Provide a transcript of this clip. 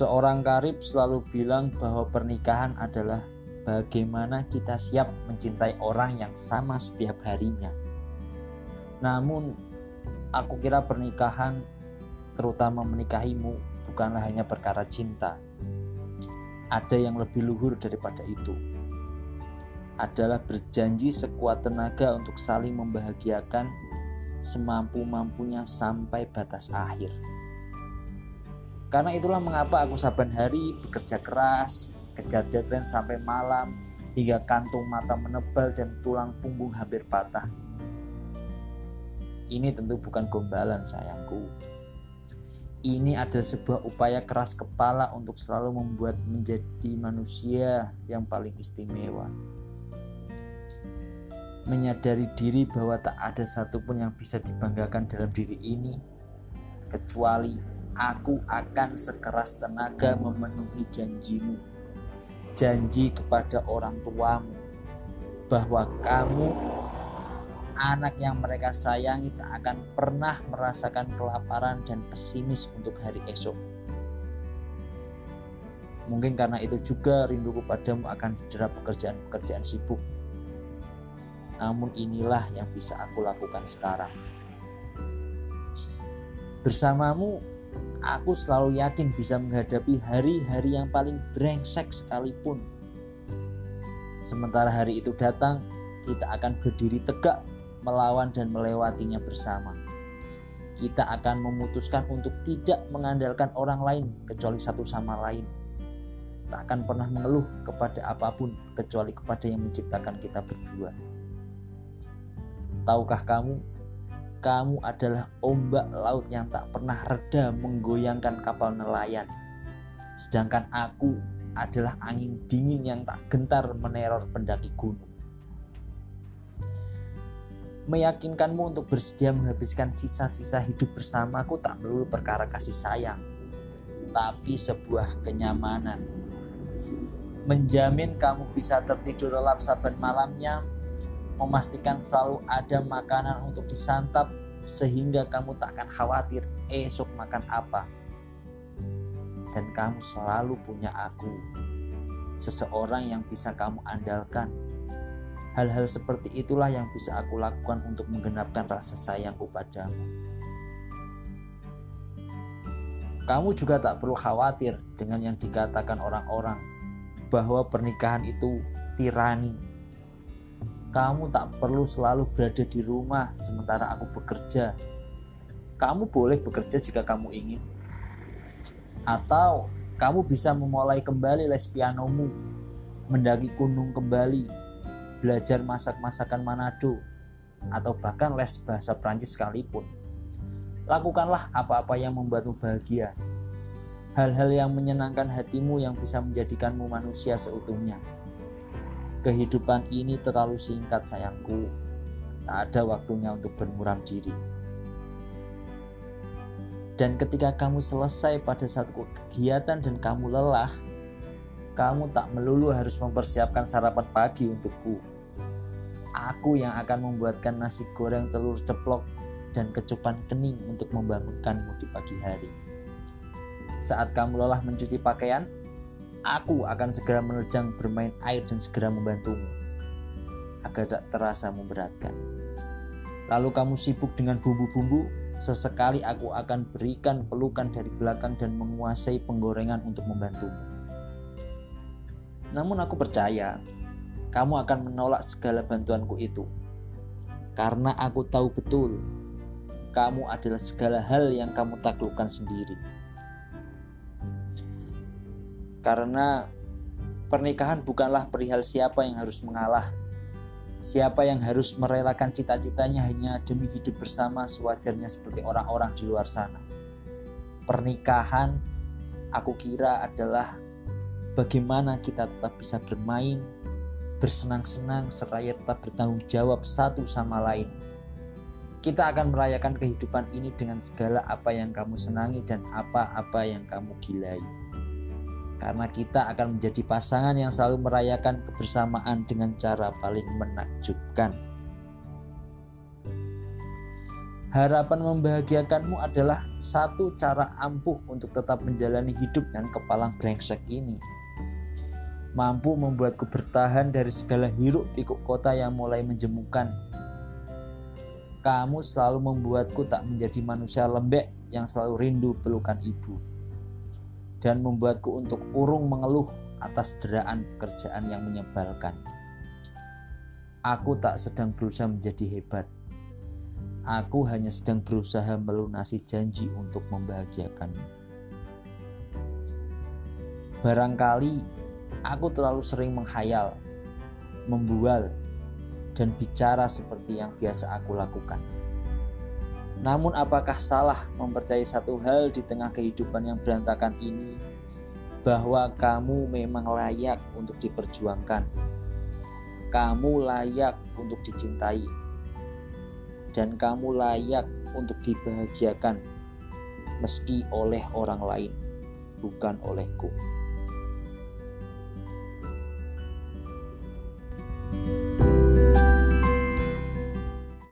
Seorang karib selalu bilang bahwa pernikahan adalah bagaimana kita siap mencintai orang yang sama setiap harinya. Namun, aku kira pernikahan, terutama menikahimu, bukanlah hanya perkara cinta. Ada yang lebih luhur daripada itu. Adalah berjanji sekuat tenaga untuk saling membahagiakan semampu-mampunya sampai batas akhir. Karena itulah mengapa aku saban hari bekerja keras, kejar deadline sampai malam hingga kantung mata menebal dan tulang punggung hampir patah. Ini tentu bukan gombalan sayangku. Ini adalah sebuah upaya keras kepala untuk selalu membuat menjadi manusia yang paling istimewa. Menyadari diri bahwa tak ada satupun yang bisa dibanggakan dalam diri ini, kecuali aku akan sekeras tenaga memenuhi janjimu janji kepada orang tuamu bahwa kamu anak yang mereka sayangi tak akan pernah merasakan kelaparan dan pesimis untuk hari esok. Mungkin karena itu juga rinduku padamu akan didera pekerjaan-pekerjaan sibuk. Namun inilah yang bisa aku lakukan sekarang. Bersamamu aku selalu yakin bisa menghadapi hari-hari yang paling brengsek sekalipun. Sementara hari itu datang, kita akan berdiri tegak melawan dan melewatinya bersama. Kita akan memutuskan untuk tidak mengandalkan orang lain kecuali satu sama lain. Tak akan pernah mengeluh kepada apa pun kecuali kepada yang menciptakan kita berdua. Tahukah kamu kamu adalah ombak laut yang tak pernah reda menggoyangkan kapal nelayan. Sedangkan aku adalah angin dingin yang tak gentar meneror pendaki gunung. Meyakinkanmu untuk bersedia menghabiskan sisa-sisa hidup bersamaku tak melulu perkara kasih sayang, tapi sebuah kenyamanan. Menjamin kamu bisa tertidur lelap saban malamnya memastikan selalu ada makanan untuk disantap sehingga kamu tak akan khawatir esok makan apa. Dan kamu selalu punya aku, seseorang yang bisa kamu andalkan. Hal-hal seperti itulah yang bisa aku lakukan untuk menggenapkan rasa sayangku padamu. Kamu juga tak perlu khawatir dengan yang dikatakan orang-orang bahwa pernikahan itu tirani kamu tak perlu selalu berada di rumah sementara aku bekerja. Kamu boleh bekerja jika kamu ingin. Atau kamu bisa memulai kembali les pianomu, mendaki gunung kembali, belajar masak-masakan Manado, atau bahkan les bahasa Prancis sekalipun. Lakukanlah apa-apa yang membuatmu bahagia. Hal-hal yang menyenangkan hatimu yang bisa menjadikanmu manusia seutuhnya. Kehidupan ini terlalu singkat sayangku. Tak ada waktunya untuk bermuram diri. Dan ketika kamu selesai pada satu kegiatan dan kamu lelah, kamu tak melulu harus mempersiapkan sarapan pagi untukku. Aku yang akan membuatkan nasi goreng telur ceplok dan kecupan kening untuk membangunkanmu di pagi hari. Saat kamu lelah mencuci pakaian, Aku akan segera menerjang bermain air dan segera membantumu agar tak terasa memberatkan. Lalu kamu sibuk dengan bumbu-bumbu, sesekali aku akan berikan pelukan dari belakang dan menguasai penggorengan untuk membantumu. Namun aku percaya kamu akan menolak segala bantuanku itu. Karena aku tahu betul kamu adalah segala hal yang kamu taklukkan sendiri. Karena pernikahan bukanlah perihal siapa yang harus mengalah, siapa yang harus merelakan cita-citanya hanya demi hidup bersama sewajarnya seperti orang-orang di luar sana. Pernikahan, aku kira, adalah bagaimana kita tetap bisa bermain, bersenang-senang, seraya tetap bertanggung jawab satu sama lain. Kita akan merayakan kehidupan ini dengan segala apa yang kamu senangi dan apa-apa yang kamu gilai karena kita akan menjadi pasangan yang selalu merayakan kebersamaan dengan cara paling menakjubkan. Harapan membahagiakanmu adalah satu cara ampuh untuk tetap menjalani hidup dan kepalang brengsek ini. Mampu membuatku bertahan dari segala hiruk pikuk kota yang mulai menjemukan. Kamu selalu membuatku tak menjadi manusia lembek yang selalu rindu pelukan ibu. Dan membuatku untuk urung mengeluh atas deraan pekerjaan yang menyebalkan. Aku tak sedang berusaha menjadi hebat Aku hanya sedang berusaha melunasi janji untuk membahagiakanmu. Barangkali aku terlalu sering menghayal, membual, dan bicara seperti yang biasa aku lakukan. Namun apakah salah mempercayai satu hal di tengah kehidupan yang berantakan ini bahwa kamu memang layak untuk diperjuangkan. Kamu layak untuk dicintai dan kamu layak untuk dibahagiakan meski oleh orang lain, bukan olehku.